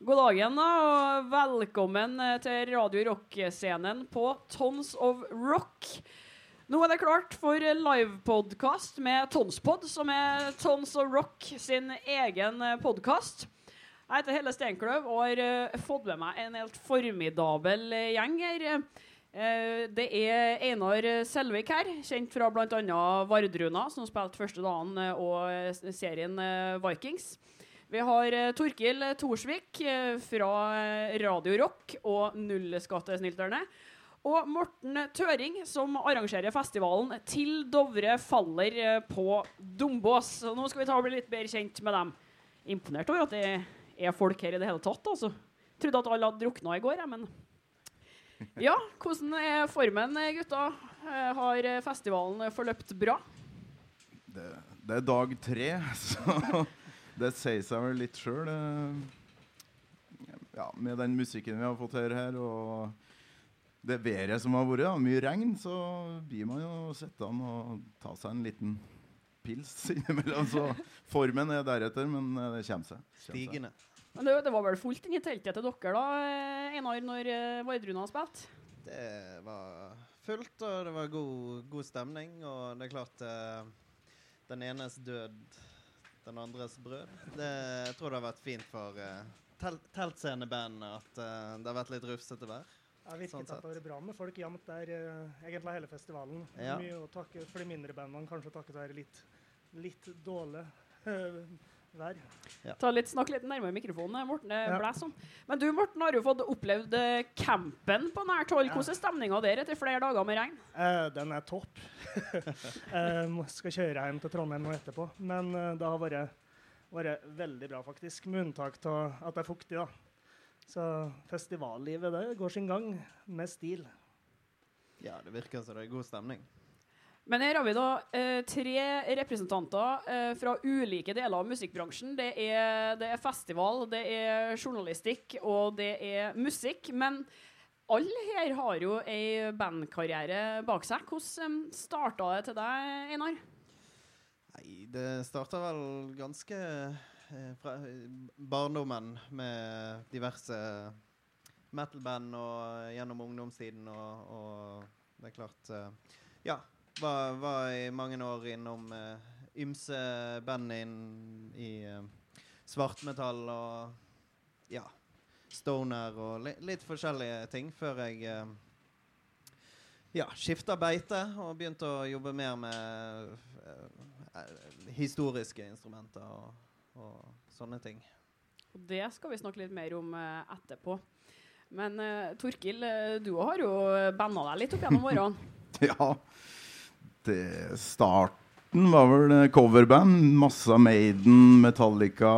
God dagen da, og velkommen eh, til Radio Rock-scenen på Tons of Rock. Nå er det klart for livepodkast med Tonspod, som er Tons of Rock sin egen podkast. Jeg heter Helle Steinkløv og har uh, fått med meg en helt formidabel gjeng her. Det er Einar Selvik her, kjent fra bl.a. Vardruna, som spilte første dagen, og serien Vikings. Vi har uh, Torkil Thorsvik uh, fra Radio Rock og Nullskattesnylterne. Og Morten Tøring, som arrangerer festivalen Til Dovre faller på Dombås. Så nå skal vi ta og bli litt bedre kjent med dem. Imponert over at det er folk her i det hele tatt, altså. Trodde at alle hadde drukna i går, jeg, men Ja, hvordan er formen, gutta? Har festivalen forløpt bra? Det, det er dag tre, så det sier seg vel litt sjøl. Ja, med den musikken vi har fått høre her, og det været som har vært, da, mye regn, så blir man jo sittende og ta seg en liten pils innimellom. Så formen er deretter, men eh, det kommer seg. Stigende. Men det, det, var vel fullt inni teltet til dere da, eh, Einar, når uh, Vardruna spilte? Det var fullt, og det var god, god stemning. Og det er klart uh, Den enes død den andres brød. Det, jeg tror det har vært fint for uh, tel teltscenebandene at uh, det har vært litt rufsete vær. Det virker sånn at det har vært bra med folk jevnt der uh, egentlig hele festivalen. Ja. Mye å takke for de mindre bandene, kanskje takket være litt, litt dårlig vær. Ja. Ta litt, Snakk litt nærmere mikrofonen, Morten. Det ja. Men du Morten, har jo fått opplevd campen på nært hold. Hvordan er stemninga der etter flere dager med regn? den er topp. eh, skal kjøre hjem til Trondheim nå etterpå. Men eh, det har vært, vært, veldig bra, faktisk. Med unntak av at det er fuktig. da. Så festivallivet det går sin gang med stil. Ja, det virker som det er god stemning. Men her har vi da eh, tre representanter eh, fra ulike deler av musikkbransjen. Det er, det er, festival, det er journalistikk og det er musikk. Men alle her har jo ei bandkarriere bak seg. Hvordan starta det til deg, Einar? Nei, det starta vel ganske eh, fra barndommen med diverse metal-band og gjennom ungdomstiden og, og det er klart eh, Ja, var, var, i mange år innom uh, ymse band i uh, svartmetall og ja stoner og li litt forskjellige ting før jeg uh, ja, skifta beite og begynte å jobbe mer med uh, historiske instrumenter og, og sånne ting. Og det skal vi snakke litt mer om uh, etterpå. Men uh, Torkil, du har jo banda deg litt opp gjennom årene. ja. Starten var vel coverband. Masse Maiden, Metallica,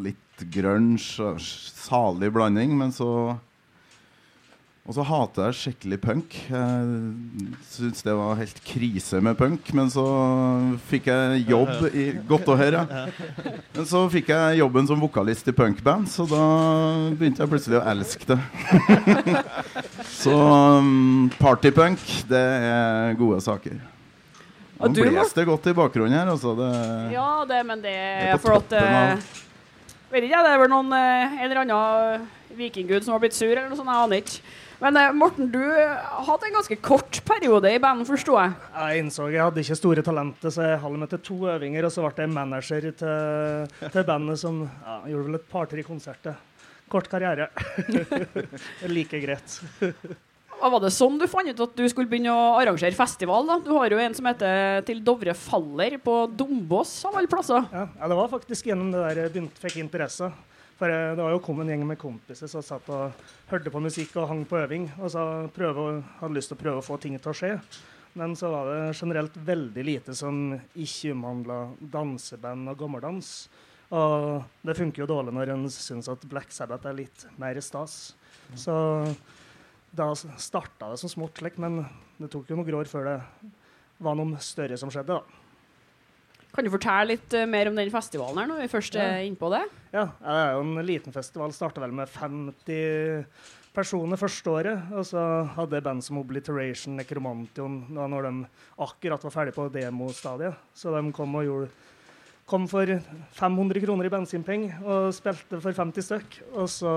litt grunge. Salig blanding. Men så Og så hater jeg skikkelig punk. Jeg syns det var helt krise med punk. Men så fikk jeg jobb i Godt å høre. Men så fikk jeg jobben som vokalist i punkband, så da begynte jeg plutselig å elske det. så um, partypunk, det er gode saker. Nå blåser det godt i bakgrunnen her. Altså. Det, ja, det, men det er for at Vet ikke, Det er vel noen eh, en eller annen vikinggud som har blitt sur, eller noe sånt. Jeg aner ikke. Men eh, Morten, du hadde en ganske kort periode i bandet, forsto jeg? Jeg innså jeg hadde ikke store talenter, så jeg holdt meg til to øvinger. Og så ble jeg manager til, til bandet som ja, gjorde vel et par-tre konserter. Kort karriere. like greit. Var det sånn du fant ut at du skulle begynne å arrangere festival? da? Du har jo en som heter Til Dovre faller på Dombås av alle plasser. Ja, ja, det var faktisk gjennom det der jeg begynte, fikk interesse. For eh, det var jo kom en gjeng med kompiser som satt og hørte på musikk og hang på øving. Og så prøve, hadde lyst til å prøve å få ting til å skje. Men så var det generelt veldig lite som ikke omhandla danseband og gammeldans. Og det funker jo dårlig når en syns at Black Sabbath er litt mer stas. Så da starta det som smått slik, men det tok jo noen år før det var noe større som skjedde. da. Kan du fortelle litt uh, mer om den festivalen her når vi først er ja. inne på det? Ja, det er jo en liten festival. Starta vel med 50 personer første året. Og så hadde band som Obliteration, Necromantion, da når de akkurat var ferdig på demostadiet. Så de kom og gjorde kom for 500 kroner i bensinpenger og spilte for 50 stykk. Og så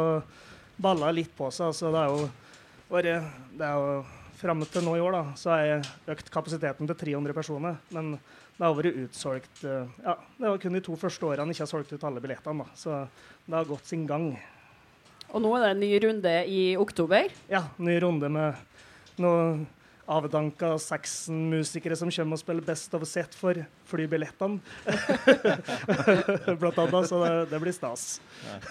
balla litt på seg. Så det er jo, det er jo Fram til nå i år da, så har jeg økt kapasiteten til 300 personer. Men det har vært utsolgt eh, ja, Det var kun de to første årene ikke har solgt ut alle billettene. da, Så det har gått sin gang. Og nå er det en ny runde i oktober. Ja, ny runde med noen avdanka Saxon-musikere som kommer og spiller Best of Set for flybillettene. Blant annet, så det, det blir stas.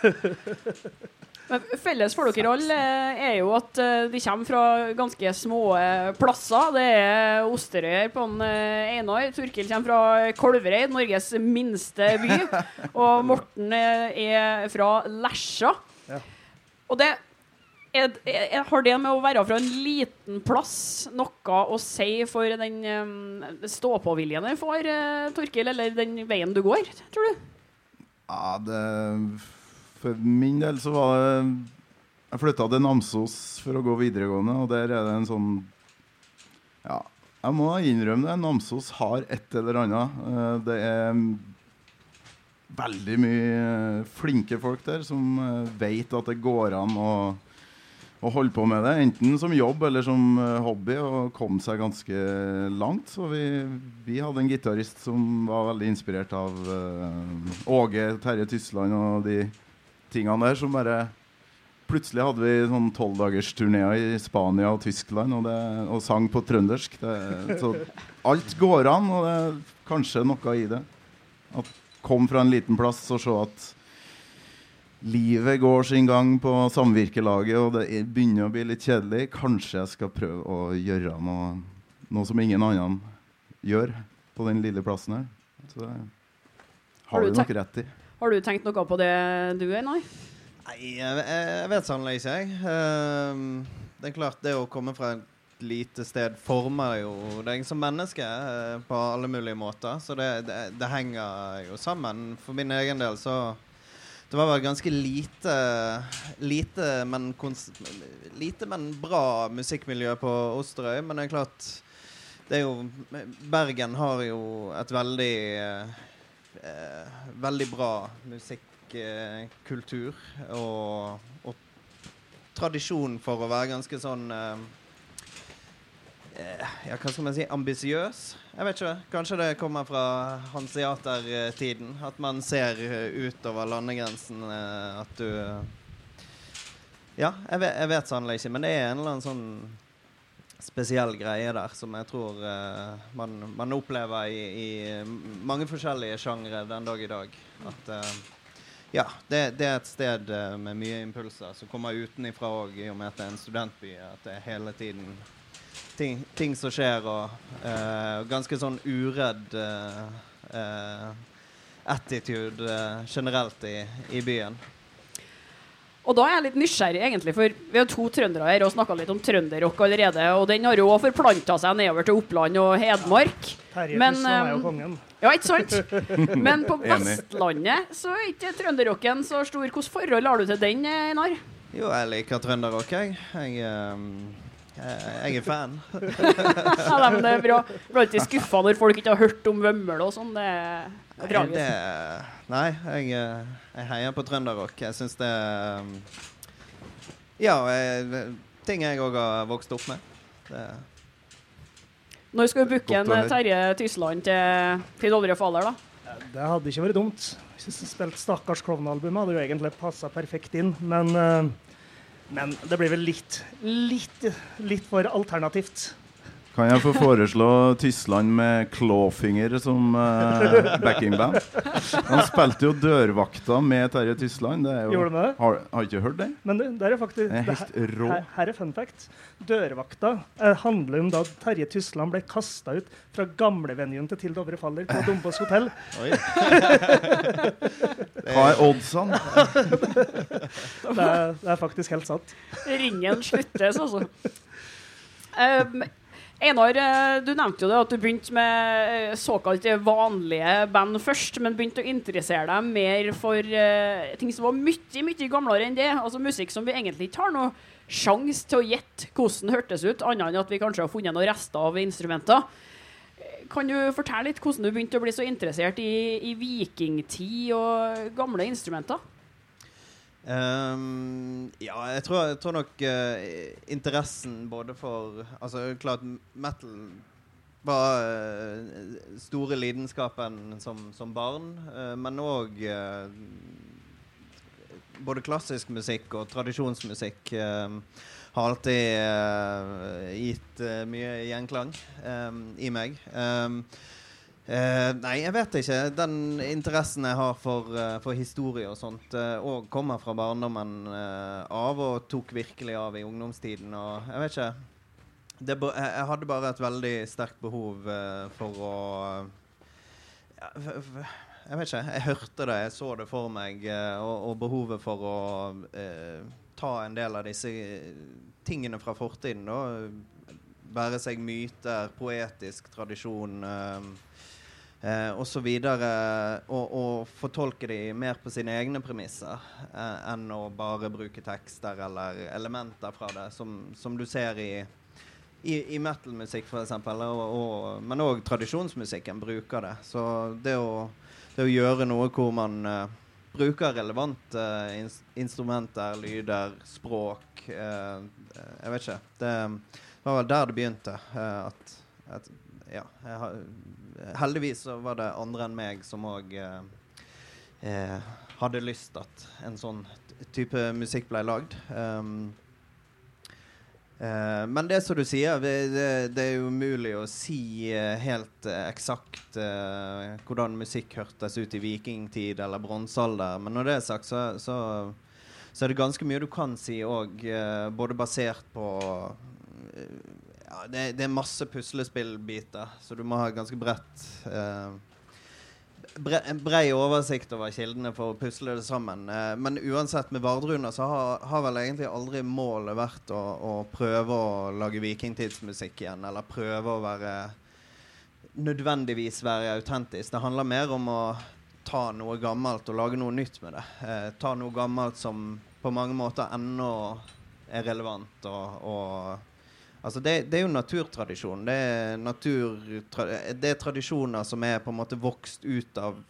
Men felles for dere alle eh, er jo at eh, de kommer fra ganske små eh, plasser. Det er Osterøy her på en Einar. Turkil kommer fra Kolvereid, Norges minste by. Og Morten er fra Lesja. Ja. Og det er, er, har det med å være fra en liten plass noe å si for den um, stå-på-viljen du får, uh, Torkil, eller den veien du går, tror du? Ja, det for min del så var det Jeg flytta til Namsos for å gå videregående, og der er det en sånn Ja, jeg må innrømme det. Namsos har et eller annet. Eh, det er veldig mye flinke folk der som veit vet at det går an å, å holde på med det. Enten som jobb eller som eh, hobby, og kom seg ganske langt. Så vi, vi hadde en gitarist som var veldig inspirert av uh, Åge Terje Tysland og de tingene der som bare Plutselig hadde vi sånn tolvdagersturneer i Spania og Tyskland og, det, og sang på trøndersk. Det, så alt går an, og det er kanskje noe i det. At kom fra en liten plass og se at livet går sin gang på samvirkelaget, og det begynner å bli litt kjedelig. Kanskje jeg skal prøve å gjøre noe, noe som ingen annen gjør på den lille plassen her. Så det har du nok rett i. Har du tenkt noe på det, du, Einar? Nei, jeg, jeg vet sannelig ikke, jeg. Uh, det er klart, det å komme fra et lite sted former jo deg som menneske uh, på alle mulige måter. Så det, det, det, henger jo sammen. For min egen del så Det var vel ganske lite lite men, lite, men bra musikkmiljø på Osterøy. Men det er klart det er jo Bergen har jo et veldig uh, eh, veldig bra musikkultur eh, og, og, tradisjon for å være ganske sånn eh, eh, ja, hva skal man si ambisiøs. Jeg vet ikke. Kanskje det kommer fra hanseatertiden. At man ser utover landegrensen. At du Ja, jeg vet, jeg vet sannelig ikke, men det er en eller annen sånn spesiell greie der som jeg tror uh, man, man, opplever i, i, mange forskjellige sjangre den dag i dag. At uh, ja, det, det, er et sted uh, med mye impulser som kommer utenifra òg, i og med at det er en studentby. At det er hele tiden ting, ting som skjer, og ganske sånn uredd attitude generelt i, i byen. Og da er jeg litt nysgjerrig, egentlig, for vi har to trøndere her og snakka litt om trønderrock allerede. Og den har jo òg forplanta seg nedover til Oppland og Hedmark. Terje Men, er jo um, kongen. Ja, ikke sant? Men på Vestlandet så er ikke trønderrocken så stor. Hvilket forhold har du til den, Einar? Jo, jeg liker trønderrock, jeg. Jeg, um, jeg, er fan. ja, men det er bra. Blir alltid skuffa når folk ikke har hørt om Vømmøl og sånn. Det er tragisk. Nei, jeg, eh, jeg heier på trønderrock. Jeg syns det um, Ja, jeg, ting jeg òg har vokst opp med. Det Når skal du booke en Terje Tysland til Finn Olje Faller, da? Det hadde ikke vært dumt. Hvis vi spilte Stakkars klovnealbum hadde jo egentlig passa perfekt inn, men, uh, men det blir vel litt, litt, litt for alternativt. Kan jeg få foreslå Tysland med Clawfinger som uh, backingband? Han spilte jo dørvakta med Terje Tysland. Det jo, Gjorde det? Har, har ikke hørt det? Men det, det er faktisk det er helt det, rå. Her, her, er fun fact. Dørvakta eh, handler om da Terje Tysland ble kasta ut fra gamlevenuen til Til Dovre faller på Dombås hotell. Hva er oddsene? det, det, er faktisk helt sant. Ringen sluttes, altså. Um, Einar, eh, du nevnte jo det at du begynte med eh, såkalt vanlige band først, men begynte å interessere deg mer for uh, ting som var mye mye gamlere enn det. Altså Musikk som vi egentlig ikke har noe sjanse til å gjette hvordan hørtes ut, annet enn at vi kanskje har funnet noen rester av instrumenter. kan du fortelle litt hvordan du begynte å bli så interessert i, i vikingtid og gamle instrumenter? Ehm, ja, jeg tror, jeg tror nok uh, interessen både for Altså, klart metal var uh, store lidenskapen som, som barn, uh, men òg uh, både klassisk musikk og tradisjonsmusikk har alltid gitt mye gjenklang i meg. Um, Uh, nei, jeg vet ikke. Den interessen jeg har for, uh, for historie og sånt, òg uh, kommer fra barndommen av og tok virkelig av i ungdomstiden. Og jeg vet ikke det, jeg hadde bare et veldig sterkt behov uh, for å Jeg vet ikke. Jeg hørte det, jeg så det for meg, uh, og, og, behovet for å uh, ta en del av disse tingene fra fortiden. Da. Være seg myter, poetisk tradisjon eh, osv. Og, og fortolke de mer på sine egne premisser enn å bare bruke tekster eller elementer fra det, som, som du ser i i, i metal-musikk, f.eks., men òg tradisjonsmusikken bruker det. Så det å, det å gjøre noe hvor man eh, bruker relevante in instrumenter, lyder, språk uh, Jeg vet ikke. Det var vel der det begynte. at, at ja, har, heldigvis så var det andre enn meg som òg hadde lyst at en sånn type musikk ble lagd. Um, Uh, men det som du sier, det, det, er jo umulig å si uh, helt uh, eksakt hvordan musikk hørtes ut i vikingtid eller bronsealder. Men når det er sagt, så, så, så, er det ganske mye du kan si òg, både basert på ja, det, det, er masse puslespillbiter, så du må ha ganske bredt bre, en brei oversikt over kildene for å pusle det sammen. Eh, men uansett, med Vardruna så har, har, vel egentlig aldri målet vært å, å, prøve å lage vikingtidsmusikk igjen, eller prøve å være nødvendigvis være autentisk. Det handler mer om å ta noe gammelt og lage noe nytt med det. Eh, ta noe gammelt som på mange måter ennå er relevant og, og Altså det, det, er jo naturtradisjon. Det er, det er tradisjoner som er på en måte vokst ut av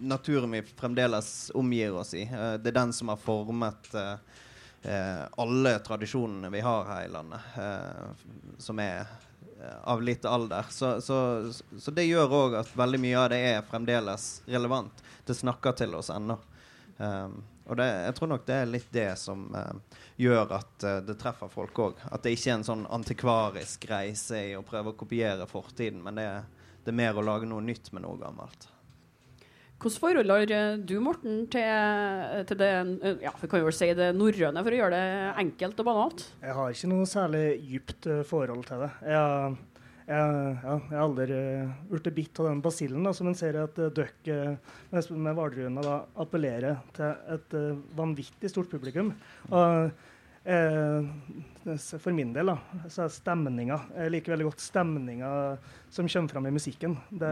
naturen vi fremdeles omgir oss i. Eh, det er den som har formet uh, alle tradisjonene vi har her i landet, uh, som er av litt alder. Så, så, så det gjør òg at veldig mye av det er fremdeles relevant. Det snakker til oss ennå. Um, og det, jeg tror nok det er litt det som uh, gjør at uh, det treffer folk òg. At det ikke er en sånn antikvarisk reise i å prøve å kopiere fortiden, men det, det er mer å lage noe nytt med noe gammelt. Hvilket forhold har eh, du, Morten, til, til det ja, vi kan jo si det norrøne, for å gjøre det enkelt og banalt? Jeg har ikke noe særlig dypt forhold til det. Jeg jeg, ja, jeg har aldri blitt uh, bitt av den basillen, som en ser at uh, døkk uh, med, med Hvalruna appellerer til et uh, vanvittig stort publikum. Og, for min del da, så er stemninga Jeg liker veldig godt stemninga som kommer fram i musikken. Det,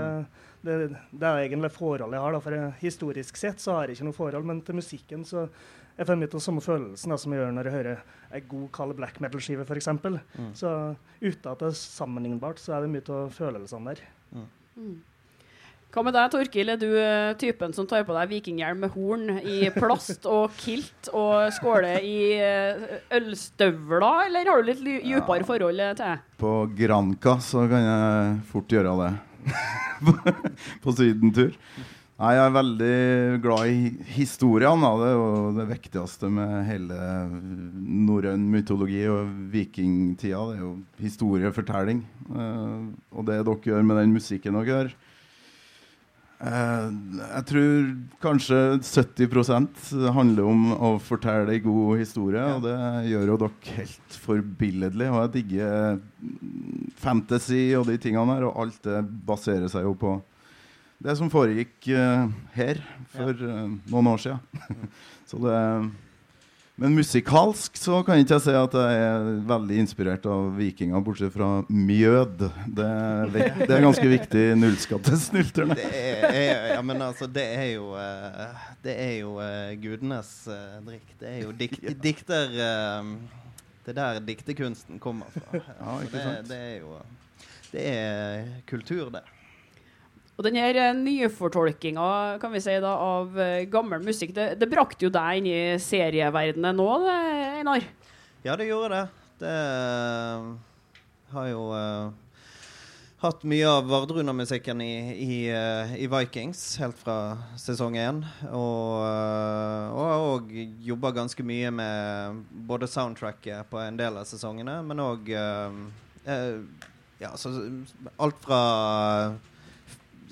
det, det er egentlig forholdet jeg har. Da, for Historisk sett så har jeg ikke noe forhold, men til musikken så jeg får mye av samme følelsen da, som jeg gjør når jeg hører ei god kald black metal-skive, f.eks. Mm. Så uten at det er sammenlignbart, så er det mye av følelsene der. Mm. Mm. Hva med deg, Torkil? Er du uh, typen som tar på deg vikinghjelm med horn i plast og kilt og skåler i uh, ølstøvler, eller har du litt dypere ja. forhold til det? På Granca så kan jeg fort gjøre det. på sydentur. Nei, jeg er veldig glad i historiene. Det er jo det viktigste med hele norrøn mytologi og vikingtida. Det er jo historiefortelling. Uh, og det dere gjør med den musikken dere gjør uh, Jeg tror kanskje 70% handler om å fortelle en god historie, og det gjør jo dere helt forbilledlig. Og jeg digger fantasy og de tingene her, og alt det baserer seg jo på det som foregikk uh, her for uh, noen år siden. så det, men musikalsk så kan jeg ikke si at jeg er veldig inspirert av vikinger, bortsett fra mjød. Det, det er ganske viktig nullskatt til snylterne. Det ja, men altså, det er jo uh, Det er jo gudenes drikk. Det er jo dik dikter Det er der diktekunsten kommer fra. Ja, det, det, er jo det er kultur, det. Og den her eh, nyfortolkinga kan vi si da, av eh, gammel musikk, det, det brakte jo deg inn i serieverdenen nå, det, Einar? Ja, det gjorde det. Det eh, har jo uh, hatt mye av Vardruna-musikken i, i, uh, i Vikings helt fra sesong én. Og, har uh, òg jobba ganske mye med både soundtracket på en del av sesongene, men òg ja, alt fra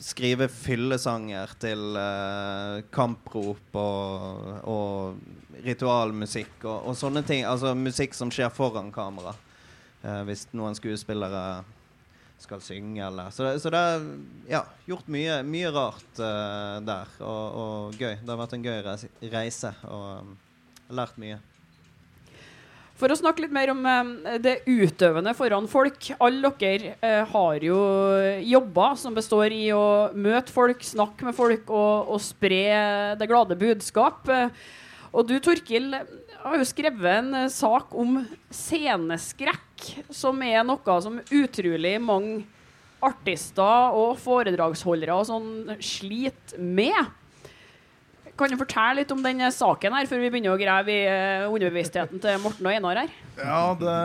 skrive fyllesanger til uh, kamprop og, og ritualmusikk og, og, sånne ting. Altså musikk som skjer foran kamera. Uh, hvis noen skuespillere skal synge eller Så, så det er ja, gjort mye, mye rart uh, der. Og, og, gøy. Det har vært en gøy reise og um, lært mye. For å snakke litt mer om eh, det utøvende foran folk. Alle dere eh, har jo jobber som består i å møte folk, snakke med folk og, og spre det glade budskap. Eh, og du, Torkil, har jo skrevet en sak om sceneskrekk, som er noe som utrolig mange artister og foredragsholdere og sånn sliter med. Kan du fortelle litt om denne saken her, før vi begynner å grave i uh, underbevisstheten til Morten og Einar her? Ja, det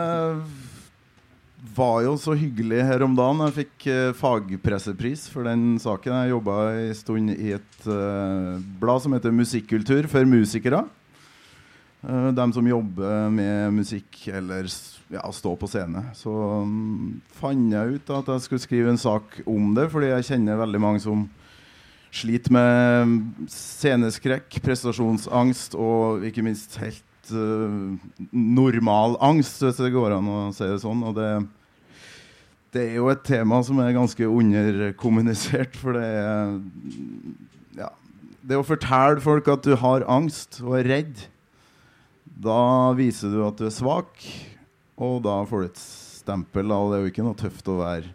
var jo så hyggelig her om dagen. Jeg fikk uh, fagpressepris for den saken. Jeg jobba en stund i et uh, blad som heter Musikkultur for musikere. Dem som jobber med musikk eller ja, stå på scene. Så um, fant jeg ut at jeg skulle skrive en sak om det, fordi jeg kjenner veldig mange som sliter med sceneskrekk, prestasjonsangst og ikke minst helt uh, normal angst, hvis det går an å si det sånn. Og det, det er jo et tema som er ganske underkommunisert, for det er ja, Det å fortelle folk at du har angst og er redd, da viser du at du er svak, og da får du et stempel. Og det er jo ikke noe tøft å være,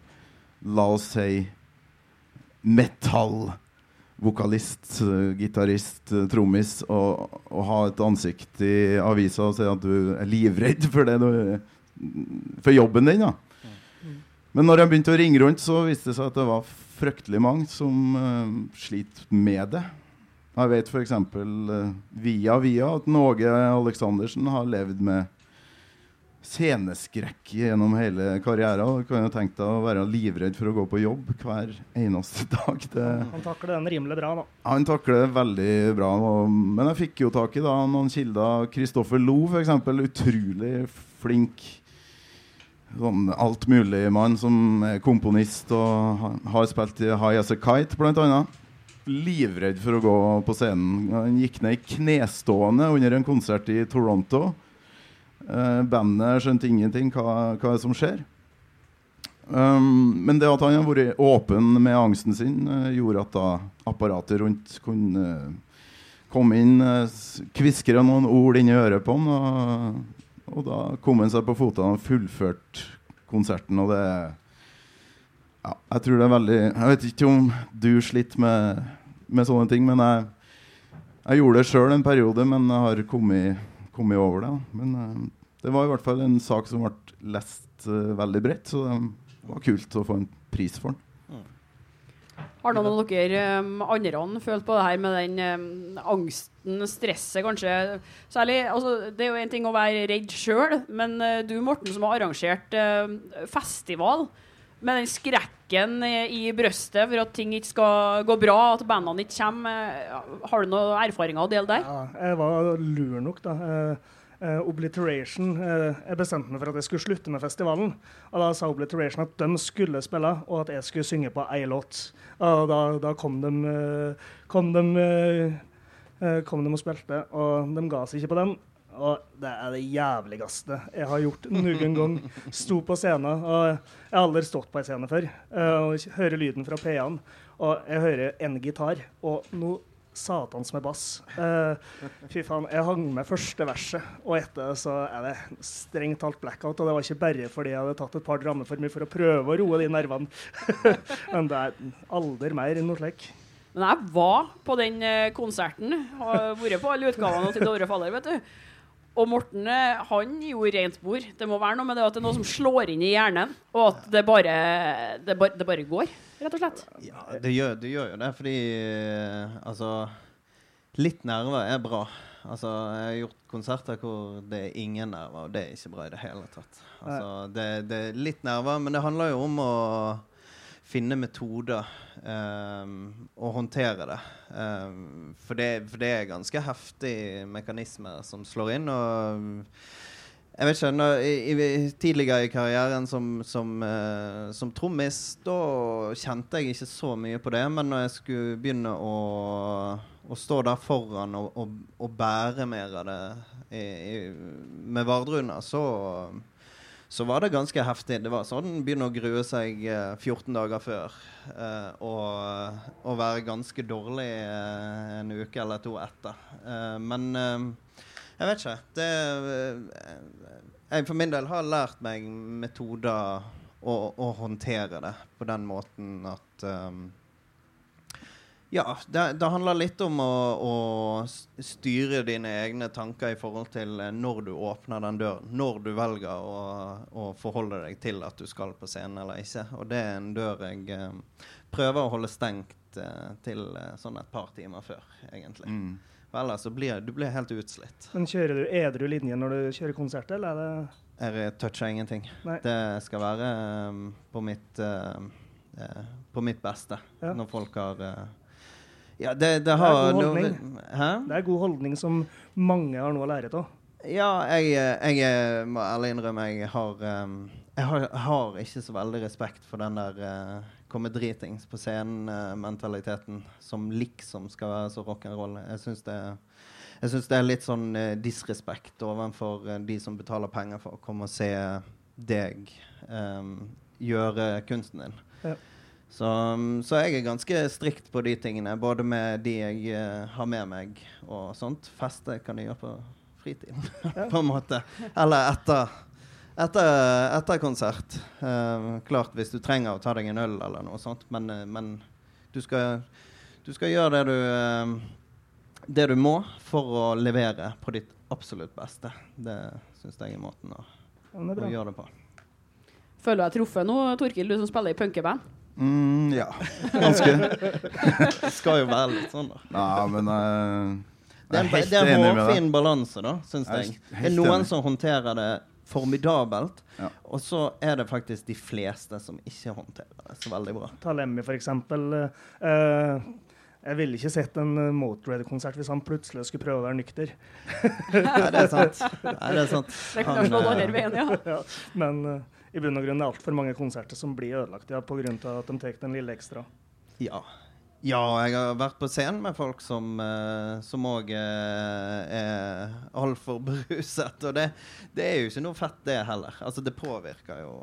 la oss si, metall vokalist, gitarist, trommis og, og, ha et ansikt i avisa og si at du er livredd for, det du, for jobben din. da. Men når jeg begynte å ringe rundt, så viste det seg at det var fryktelig mange som uh, sliter med det. Jeg vet f.eks. Uh, via via at Någe Aleksandersen har levd med sceneskrekk gjennom hele karrieren. Du kan jo tenke deg å være livredd for å gå på jobb hver eneste dag. Det... Han takler den rimelig bra, da. Han takler det veldig bra. Men jeg fikk jo tak i da, noen kilder. Kristoffer Lo, f.eks. Utrolig flink sånn altmulig-mann som er komponist og har spilt i High As A Kite, bl.a. Livredd for å gå på scenen. Han gikk ned i knestående under en konsert i Toronto Uh, bandet skjønte ingenting hva, hva som skjer. Um, men det at han har vært åpen med angsten sin, uh, gjorde at da apparatet rundt kunne uh, komme inn, uh, kviskre noen ord inn i øret på han. Og, og da kom han seg på fotene og fullførte konserten. Og det ja, Jeg tror det er veldig Jeg vet ikke om du sliter med, med sånne ting, men jeg, jeg gjorde det sjøl en periode, men jeg har kommet kommet over det. Men det var i hvert fall en sak som ble lest uh, veldig bredt, så det var kult å få en pris for den. Har noen av dere um, andre følt på det her med den um, angsten, stresset, kanskje? Særlig, altså, det er jo en ting å være redd sjøl, men uh, du Morten som har arrangert uh, festival med den skrekken i brøstet for at ting ikke skal gå bra, at bandene ikke kommer. Har du noen erfaringer å dele der? Ja, jeg var lur nok, da. Uh, Obliteration uh, Jeg bestemte meg for at jeg skulle slutte med festivalen. Og Da sa Obliteration at de skulle spille, og at jeg skulle synge på ei låt. Og da, da kom de, uh, kom, de, kom de og spilte, og de ga seg ikke på den. Og det er det jævligste jeg har gjort noen gang. Sto på scenen, og jeg har aldri stått på en scene før. Og hører lyden fra PA-en, og jeg hører en gitar, og noe satans med bass. Uh, fy faen, jeg hang med første verset, og etter så er det strengt talt blackout. Og det var ikke bare fordi jeg hadde tatt et par drammer for mye for å prøve å roe de nervene. Men det er aldri mer enn noe slikt. Men jeg var på den konserten, har vært på alle utgavene til Dovre Faller, vet du. Og Morten eh, han gjorde rent bord. Det må være noe med det at det er noe som slår inn i hjernen, og at det bare, det bare, det bare går, rett og slett. Ja, det gjør, det gjør jo det, fordi eh, altså Litt nerver er bra. Altså, jeg har gjort konserter hvor det er ingen nerver, og det er ikke bra i det hele tatt. Altså, det, det er litt nerver, men det handler jo om å finne metoder um, og håndtere det. Um, for det. For det er ganske heftige mekanismer som slår inn. og jeg vet ikke, når, i, i, Tidligere i karrieren som, som, uh, som trommis, da kjente jeg ikke så mye på det. Men når jeg skulle begynne å å stå der foran og, og, og, bære mer av det i, med Vardruna, så, så var det ganske heftig. Det var sånn begynne å grue seg eh, 14 dager før. Eh, og, og, være ganske dårlig eh, en uke eller to etter. Eh, men eh, jeg vet ikke. Det eh, Jeg for min del har lært meg metoder å, å håndtere det på den måten at ja, det, det, handler litt om å, å, styre dine egne tanker i forhold til eh, når du åpner den døren. Når du velger å, å forholde deg til at du skal på scenen eller ikke. Og det er en dør jeg eh, prøver å holde stengt eh, til eh, sånn et par timer før, egentlig. Mm. For ellers så blir du blir helt utslitt. Men kjører du edru linje når du kjører konsert, eller er det Jeg toucher ingenting. Nei. Det skal være um, på, mitt, uh, uh, på mitt beste ja. når folk har ja, det, det, har det er god holdning. Hæ? Det er god holdning som mange har noe å lære av. Ja, jeg, jeg, må ærlig innrømme jeg har, um, jeg har, har ikke så veldig respekt for den der uh, komme dritings på scenen-mentaliteten uh, som liksom skal være så rock'n'roll. Jeg syns det, det er litt sånn uh, disrespekt overfor uh, de som betaler penger for å komme og se deg um, gjøre kunsten din. Ja. Så, um, så, jeg er ganske strikt på de tingene, både med de jeg uh, har med meg og sånt. Feste kan jeg gjøre på fritiden, på en måte. Eller etter, etter, etter konsert. Uh, klart hvis du trenger å ta deg en øl eller noe sånt, men, uh, men du, skal, du, skal, gjøre det du, det du må for å levere på ditt absolutt beste. Det syns jeg er måten å, ja, å gjøre det på. Føler du deg truffet nå, Torkil, du som spiller i punkeband? Mm, ja, ganske. det skal jo være litt sånn, da. Ja, men uh, Det er en, det er en hårfin balanse, da, syns jeg. Det er noen som håndterer det formidabelt, ja. og så er det faktisk de fleste som ikke håndterer det så veldig bra. Ta Lemmy, for eksempel. Uh, jeg ville ikke sett en uh, Motorhead-konsert hvis han plutselig skulle prøve å være nykter. Nei, det er sant. Nei, det er sant. Det kan slå den andre veien, ja. ja. Men uh, i bunn og grunn er altfor mange konserter som blir ødelagt ja, pga. at de tar den lille ekstra. Ja. ja. jeg har vært på scenen med folk som òg uh, uh, er altfor beruset. Og det, det, er jo ikke noe fett, det heller. Altså, det påvirker jo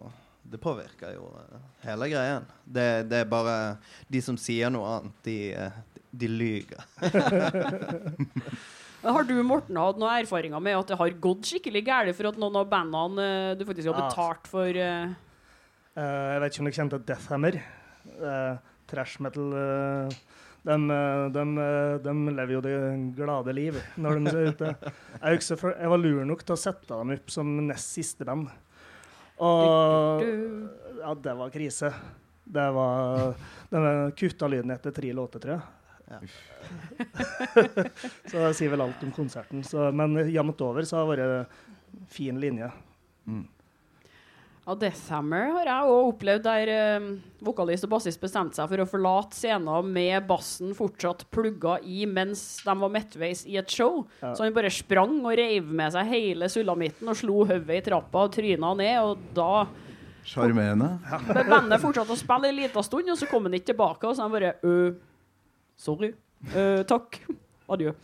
det påvirker jo uh, hele greien. Det, det, er bare De som sier noe annet, de, de, de lyver. Har du Morten, hatt noen erfaringer med at det har gått skikkelig galt for at noen av bandene uh, du faktisk har betalt for uh... Uh, Jeg vet ikke om dere kjente Deathhammer. trash metal de, de, de, lever jo det glade liv når de er ute. Jeg, for, jeg var lur nok til å sette dem opp som nest siste band. Og ja, det var krise. Det var De kutta lyden etter tre låter, tror jeg. Ja. så det sier vel alt om konserten. Så, men jevnt over så har det vært fin linje. Mm. Ja, Deathhammer har jeg òg opplevd, der um, vokalist og bassist bestemte seg for å forlate scenen med bassen fortsatt plugga i mens de var midtveis i et show. Ja. Så han bare sprang og reiv med seg hele sulamitten og slo hodet i trappa og tryna ned, og da Sjarmerende. Ja. Bandet fortsatte å spille en liten stund, og så kom han ikke tilbake. Og så han bare Sorry. Uh, takk. Adjø.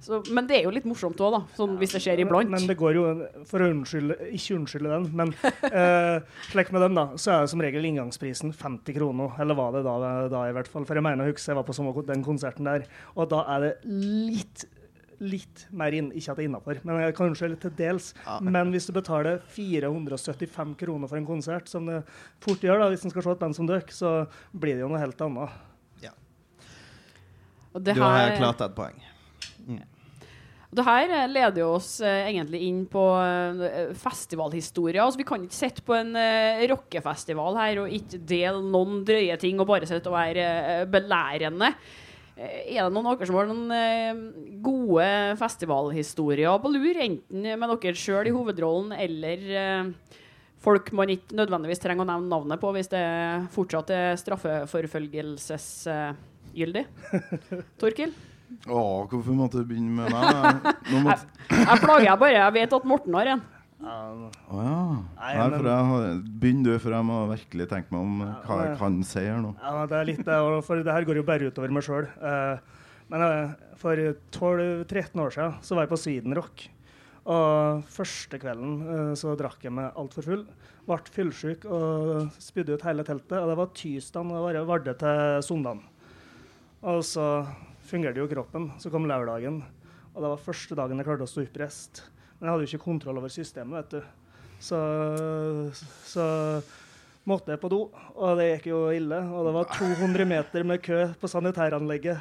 Så, men det er jo litt morsomt òg, da. Sånn, hvis det skjer iblant. Men det går jo For å unnskylde, ikke unnskylde den, men uh, slik med dem, da, så er det som regel inngangsprisen 50 kroner. Eller var det da, da i hvert fall. For jeg mener å huske jeg var på den konserten der, og da er det litt litt mer inn, ikke at det er innafor, men kanskje litt til dels. Ja. Men hvis du betaler 475 kroner for en konsert, som det fort gjør da, hvis en skal se et band som dere, så blir det jo noe helt annet du har klart et poeng. Mm. Det her eh, leder jo oss eh, egentlig inn på eh, festivalhistoria. Altså, vi kan ikke sitte på en eh, rockefestival her og ikke dele noen drøye ting og bare sitte og være eh, belærende. Eh, Er det noen av dere som har noen gode festivalhistorier på lur? Enten med dere sjøl i hovedrollen eller folk man ikke nødvendigvis trenger å nevne navnet på hvis det fortsatt er straffeforfølgelsesgyldig. Torkil? Å, hvorfor måtte du begynne med meg? Nå måtte... Jeg plager bare. Jeg vet at Morten har en. Ja, oh, ja. Nei, men- jeg har... Begynn du, for jeg må virkelig tenke meg om hva jeg kan si her nå. Ja, det er litt det, for det her går jo bare utover meg sjøl. men uh, for 12-13 år siden så var jeg på Swedenrock. Og første kvelden uh, så drakk jeg meg altfor full. Ble fyllesyk og spydde ut hele teltet. Og det var tirsdag og det var det til søndag. Og så fungerte jo kroppen. Så kom lørdagen, og det var første dagen jeg klarte å stå oppreist. Men jeg hadde jo ikke kontroll over systemet, vet du. Så, så måtte jeg på do, og det gikk jo ille. Og det var 200 meter med kø på sanitæranlegget.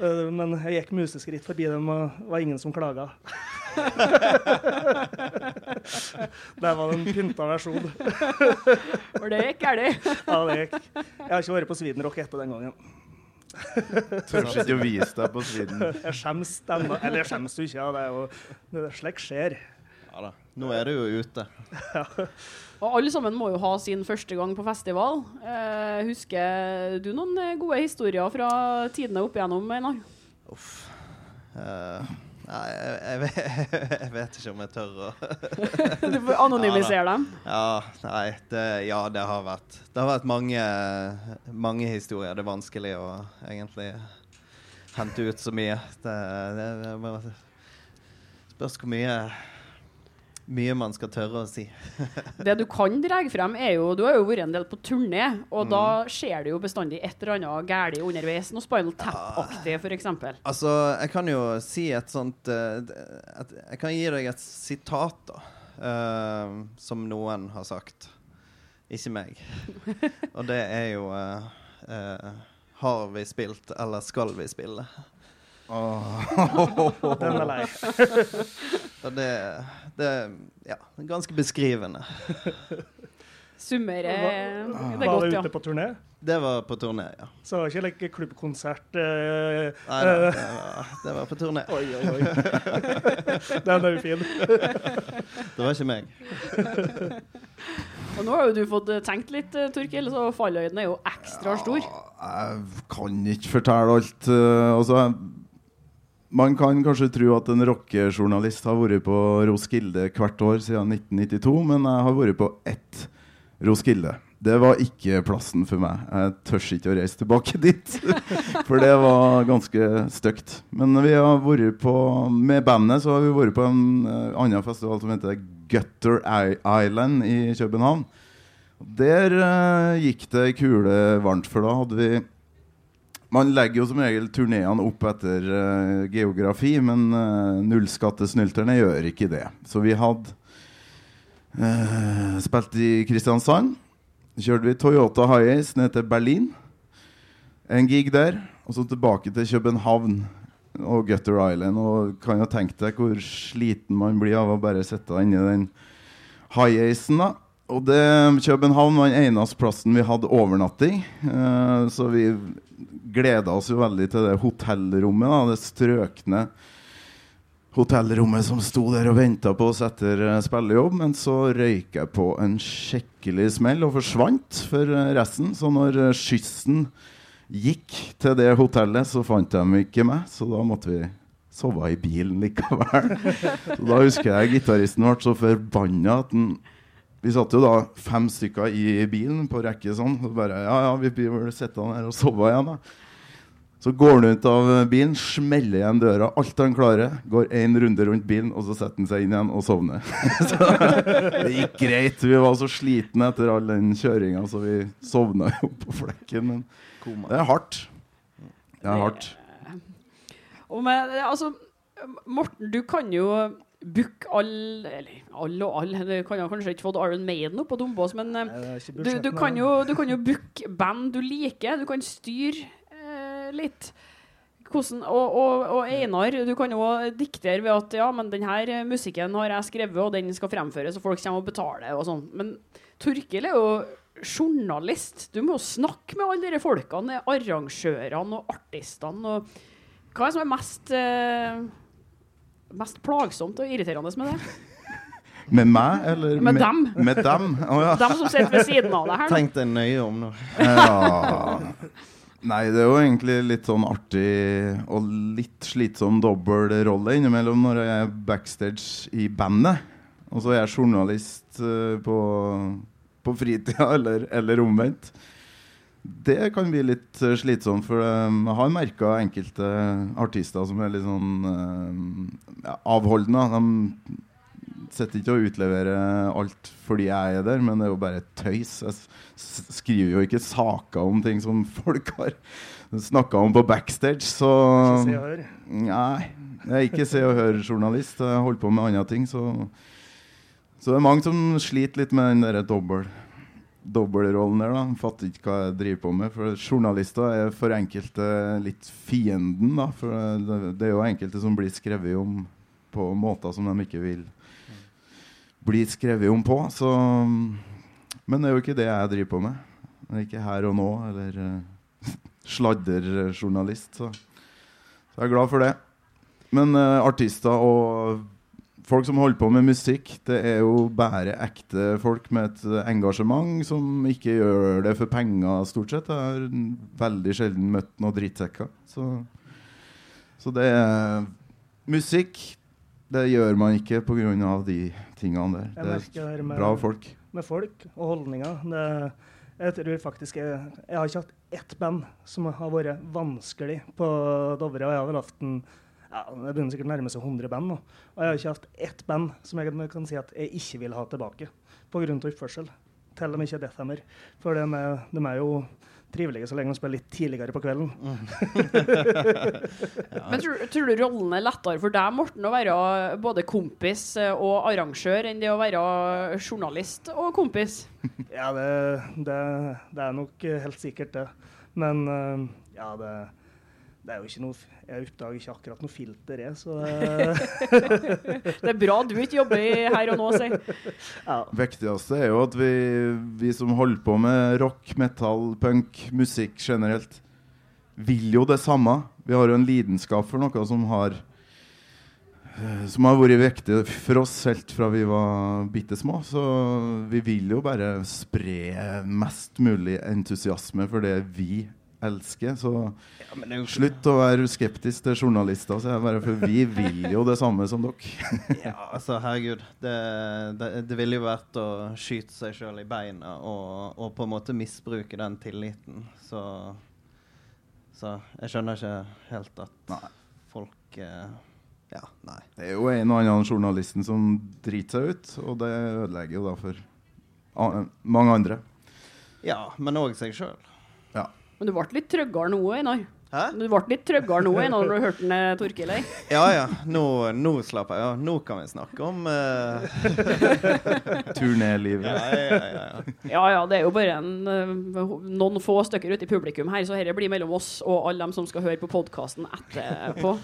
Eh, Men jeg gikk museskritt forbi dem, og det var ingen som klaga. Det var en pynta versjon. For det gikk galt. Ja, det gikk. Jeg har ikke vært på Svidenrock etter den gangen. Tør ikke å vise deg på siden. Jeg skjems ennå. Eller jeg skjems jo ikke, ja, det er jo det er skjer. Ja da. Nå er du jo ute. Og alle sammen må jo ha sin første gang på festival. Eh, husker du noen gode historier fra tidene opp igjennom, Einar? Uff. Eh, nei, jeg, jeg, vet, jeg vet ikke om jeg tør å Du får anonymisere dem. Ja, nei, det, ja, det har vært Det har vært mange, mange historier. Det er vanskelig å egentlig hente ut så mye. Det, det, det spørs hvor mye mye man skal tørre å si. Det du kan dra frem, er jo Du har jo vært en del på turné, og Mm. da skjer det jo bestandig et eller annet galt underveis. Noe Spinal Tap-aktig, f.eks. Altså, jeg kan jo si et sånt eh, et, Jeg kan gi deg et sitat, da. Uh, som noen har sagt. Ikke meg. Og det er jo uh, uh, Har vi spilt, eller skal vi spille? Den er lei. Det, det ja, ganske beskrivende. Summere det Var det godt, du ja. ute på turné? Det var på turné, ja. Så det var ikke like klubbkonsert eh, Nei, det, var, det var på turné. Oi, oi, oi. Den er jo fin. Det var ikke meg. Og nå har jo du fått eh, tenkt litt, eh, Torkil, så falløyden er jo ekstra stor. Jeg kan ikke fortelle alt. eh, altså, man kan kanskje tro at en rockejournalist har vært på Roskilde hvert år siden 1992, men jeg har vært på ett Roskilde. Det var ikke plassen for meg. Jeg tør ikke å reise tilbake dit. For det var ganske stygt. Men vi har vært på med bandet så har vi vært på en eh, annen festival som heter Gutter Island i København. Der uh, gikk det kule varmt, for da hadde vi Man legger jo som regel turneene opp etter uh, geografi, men uh, nullskattesnylterne gjør ikke det. Så vi hadde uh, spilt i Kristiansand. Kjørte vi Toyota Hiace ned til Berlin. En gig der. Og så tilbake til København og Gutter Island. Og kan jo tenke deg hvor sliten man blir av å bare sitte inni den Hiacen, da. Og det, København var den eneste plassen vi hadde overnatting. Uh, så vi gleda oss jo veldig til det hotellrommet. da, Det strøkne hotellrommet som sto der og venta på oss etter eh, spillejobb. Men så røyk jeg på en skikkelig smell og forsvant for eh, resten. Så når eh, skyssen gikk til det hotellet, så fant de ikke meg. Så da måtte vi sove i bilen likevel. så da husker jeg gitaristen ble så forbanna at han vi satt jo da fem stykker i bilen på rekke sånn. Og bare Ja, ja, vi blir vel sittende her og sove igjen, da. Så går han ut av bilen, smeller igjen døra, alt han klarer. Går én runde rundt bilen, og så setter han seg inn igjen og sovner. så det gikk greit. Vi var så slitne etter all den kjøringa, så vi sovna jo på flekken. Men det er hardt. Det er hardt. Og med, altså, Morten, du kan jo booke alle Eller alle og alle, du kan jo kanskje ikke fått Iron Maiden opp på Dombås, men eh, Nei, du, du, kan jo, du kan jo booke band du liker. Du kan styre eh, litt. hvordan, og, og, og Einar, du kan jo diktere ved at ja, men denne musikken har jeg skrevet, og den skal fremføres, og folk kommer og betaler og sånn. Men Torkil er jo journalist. Du må jo snakke med alle de folkene, arrangørene og artistene. og Hva er det som er mest, eh, mest plagsomt og irriterende med det? Med meg, eller Med dem. Med dem? Oh, ja. Dem som sitter ved siden av deg her. Tenk deg nøye om nå. ja. Nei, det er jo egentlig litt sånn artig og litt slitsom dobbeltrolle innimellom når jeg er backstage i bandet. Og så er jeg journalist eh, på, på fritida, eller, eller omvendt. Det kan bli litt eh, slitsomt, for eh, jeg har merka enkelte artister som er litt sånn uh, avholdende. De sitter ikke og utleverer alt fordi jeg er der, men det er jo bare tøys. Jeg skriver jo ikke saker om ting som folk har snakka om på backstage, så. Nei. Jeg er ikke Se og Hør-journalist. Jeg holder på med andre ting, så Så det er mange som sliter litt med den derre dobbel dobbeltrollen der. da Fatter ikke hva jeg driver på med. For journalister er for enkelte litt fienden, da. For det, det er jo enkelte som blir skrevet om på måter som de ikke vil bli skrevet om på. Så Men det er jo ikke det jeg driver på med. Det er ikke her og nå, eller uh, sladderjournalist. Så. så jeg er glad for det. Men uh, artister og folk som holder på med musikk, det er jo bare ekte folk med et eh, engasjement som ikke gjør det for penger, stort sett. Jeg har veldig sjelden møtt noen drittsekker. Så, så det er musikk. Det gjør man ikke pga. de tingene der. Det merker det er med, bra folk. med folk og holdninger. Det, jeg tror faktisk jeg, jeg har ikke hatt ett band som har vært vanskelig på Dovre. Og jeg har vel hatt en ja, Det begynner sikkert å nærme seg 100 band nå. Og jeg har ikke hatt ett band som jeg kan- kan si at jeg ikke vil ha tilbake pga. oppførsel. Til og med ikke Deathhammer. For de er, de er jo trivelige så lenge de spiller litt tidligere på kvelden. Men tror, tror du rollen er lettere for deg, Morten, å være både kompis og arrangør, enn det å være journalist og kompis? Ja, det, det, det er nok helt sikkert det. Men eh, ja, det, det er jo ikke noe Jeg oppdager ikke akkurat noe filter, jeg, så Det er bra du ikke jobber her og nå, si. ja. viktigste er jo at vi, vi som holder på med rock, metal, punk, musikk generelt, vil jo det samme. Vi har jo en lidenskap for noe som har eh, som har vært viktig for oss helt fra vi var bitte små. Så vi vil jo bare spre mest mulig entusiasme for det vi elsker. Så Ja, men det jo slutt å være skeptisk til journalister, bare, for vi vil jo det samme som dere. Ja, altså, herregud. Det, det, det ville jo vært å skyte seg sjøl i beina og, og på en måte misbruke den tilliten. Så, så jeg skjønner ikke helt at Nei. folk eh, Ja, nei. Det er jo en og annen journalisten som driter seg ut, og det ødelegger jo da for mange andre. Ja, men òg seg sjøl. Men du ble litt tryggere nå, Einar. Hæ? Du ble litt tryggere nå når du hørte den, eh, Torkil her. Ja ja, nå, nå slapper jeg av. Nå kan vi snakke om uh... Turnélivet. ja, ja, ja, ja. Ja ja, det er jo bare en, eh, noen få stykker ute i publikum her, så dette blir mellom oss og alle dem som skal høre på podkasten etterpå.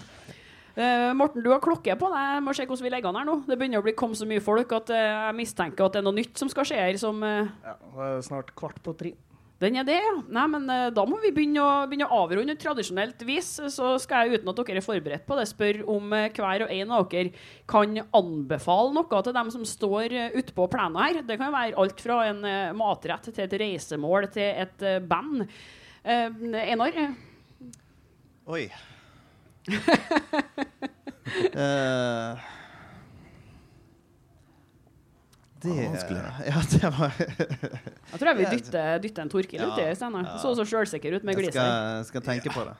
Uh, Morten, du har klokke på deg. Jeg må se hvordan vi legger den her nå. Det begynner å bli kommet så mye folk at uh, jeg mistenker at det er noe nytt som skal skje her. Som, uh... ja, det er snart kvart på tre. Den er det, ja. Nei, men eh, da må vi begynne å, begynne å avrunde tradisjonelt vis. Så skal jeg, uten at dere er forberedt på det, spørre om eh, hver og en av dere kan anbefale noe til dem som står uh, ute på plenen her. Det kan være alt fra en eh, matrett til et reisemål til et eh, band. Eh, Einar? eh, Oi. Eh, det var vanskelig. Ja, det var Jeg tror jeg vil dytte, dytte en Torkil Ja, uti i stedet. ja. Så så sjølsikker ut med Jeg gliser. skal, skal tenke på det.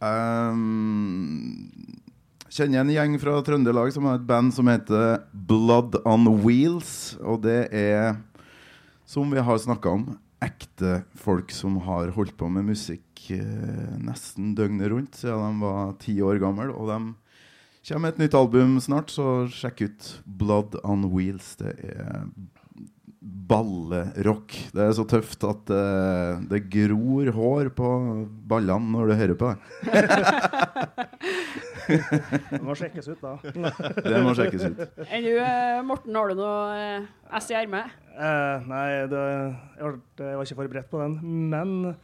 Um, kjenner en gjeng fra Trøndelag som har et band som heter Blood on Wheels. Og det er, som vi har snakka om, ekte folk som har holdt på med musikk eh, nesten døgnet rundt siden de var ti år gamle. Og de kommer et nytt album snart, så sjekk ut Blood on Wheels. Det er ballerock. Det er så tøft at uh, det gror hår på ballene når du hører på det. Det må sjekkes ut, da. Det må sjekkes ut. Enn du, eh, Morten, har du noe eh, ess i ermet? Eh, nei, det, jeg, var, jeg var ikke forberedt på den. Men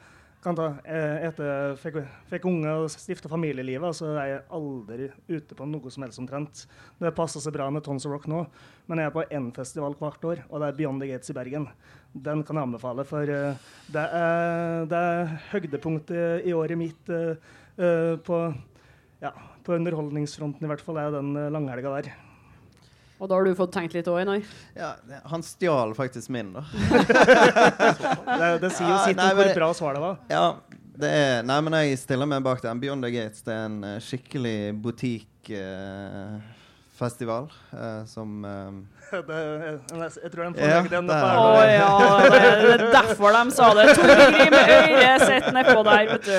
kan ta, eh, etter jeg fikk, fikk unge og stifta familielivet, så er jeg aldri ute på noe som helst omtrent. Det passer seg bra med Tons of Rock nå, men jeg er på én festival hvert år, og det er Beyond the Gates i Bergen. Den kan jeg anbefale, for eh, det, er, det er høydepunktet i året mitt eh, på, ja, på underholdningsfronten, i hvert fall, er den langhelga der. Og da har du fått tenkt litt òg, Einar? Ja, han stjal faktisk min, da. Det, det sier jo Ja, sitt om hvor bra svar det var. Ja, det er Nei, men jeg stiller meg bak den. Beyond the Gates det er en uh, skikkelig butikkfestival uh, uh, som eh, Det, jeg, jeg tror de får Ja, legge den det her. Å ja, det det er derfor de sa det. Torgrim Øyre sitter nedpå der, vet du.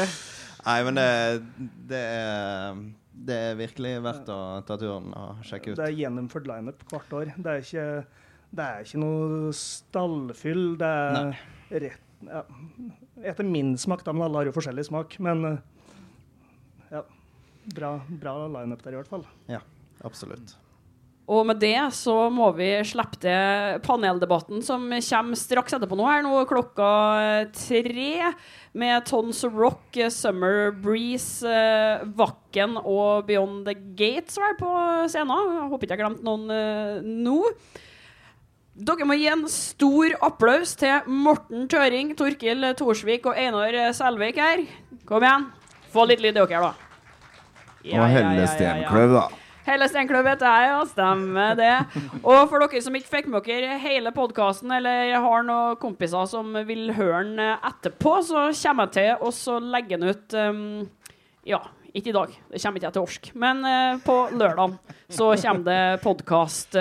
Nei, men det, det er Det er virkelig verdt å ta turen og sjekke ut. Det er gjennomført lineup hvert år. Det er ikke, det er ikke noe stallfyll. Det er rett ja, Etter min smak, da, men alle har jo forskjellig smak. Men eh, ja, bra, bra lineup der, i hvert fall. Ja, absolutt. Og med det så må vi slippe til paneldebatten som kommer straks etterpå nå her, nå klokka tre, med Tons Rock, Summer Breeze, eh, Vakken og Beyond the Gates vel på scenen. Jeg håper ikke jeg har glemt noen eh, nå. Dere må gi en stor applaus til Morten Tøring, Torkil Torsvik og Einar Selvik her. Kom igjen. Få litt lyd i dere, da. Ja, Og ja, Helle ja, ja, ja. Stenkløv, da. Hele Steinkløv vet jeg, ja. Stemmer det. Og for dere som ikke fikk med dere hele podkasten, eller har noen kompiser som vil høre den etterpå, så kommer jeg til å legge den ut um, Ja, ikke i dag. Det kommer ikke jeg til Orsk. Men uh, på lørdag så kommer det podkast.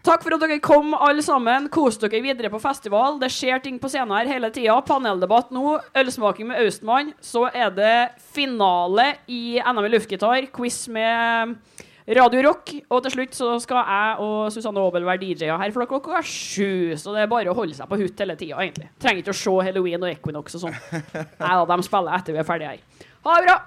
Takk for at dere kom, alle sammen. Kos dere videre på festival. Det skjer ting på scenen her hele tida. Paneldebatt nå. Ølsmaking med Austmann. Så er det finale i NM i luftgitar. Quiz med Radio Rock. Og til slutt så skal jeg og Susanne Aabel være DJ-er her for dere klokka sju. Så det er bare å holde seg på hutt hele tida, egentlig. Trenger ikke å se Halloween og Equinox og sånn. Nei da, de spiller etter vi er ferdige her. Ha det bra!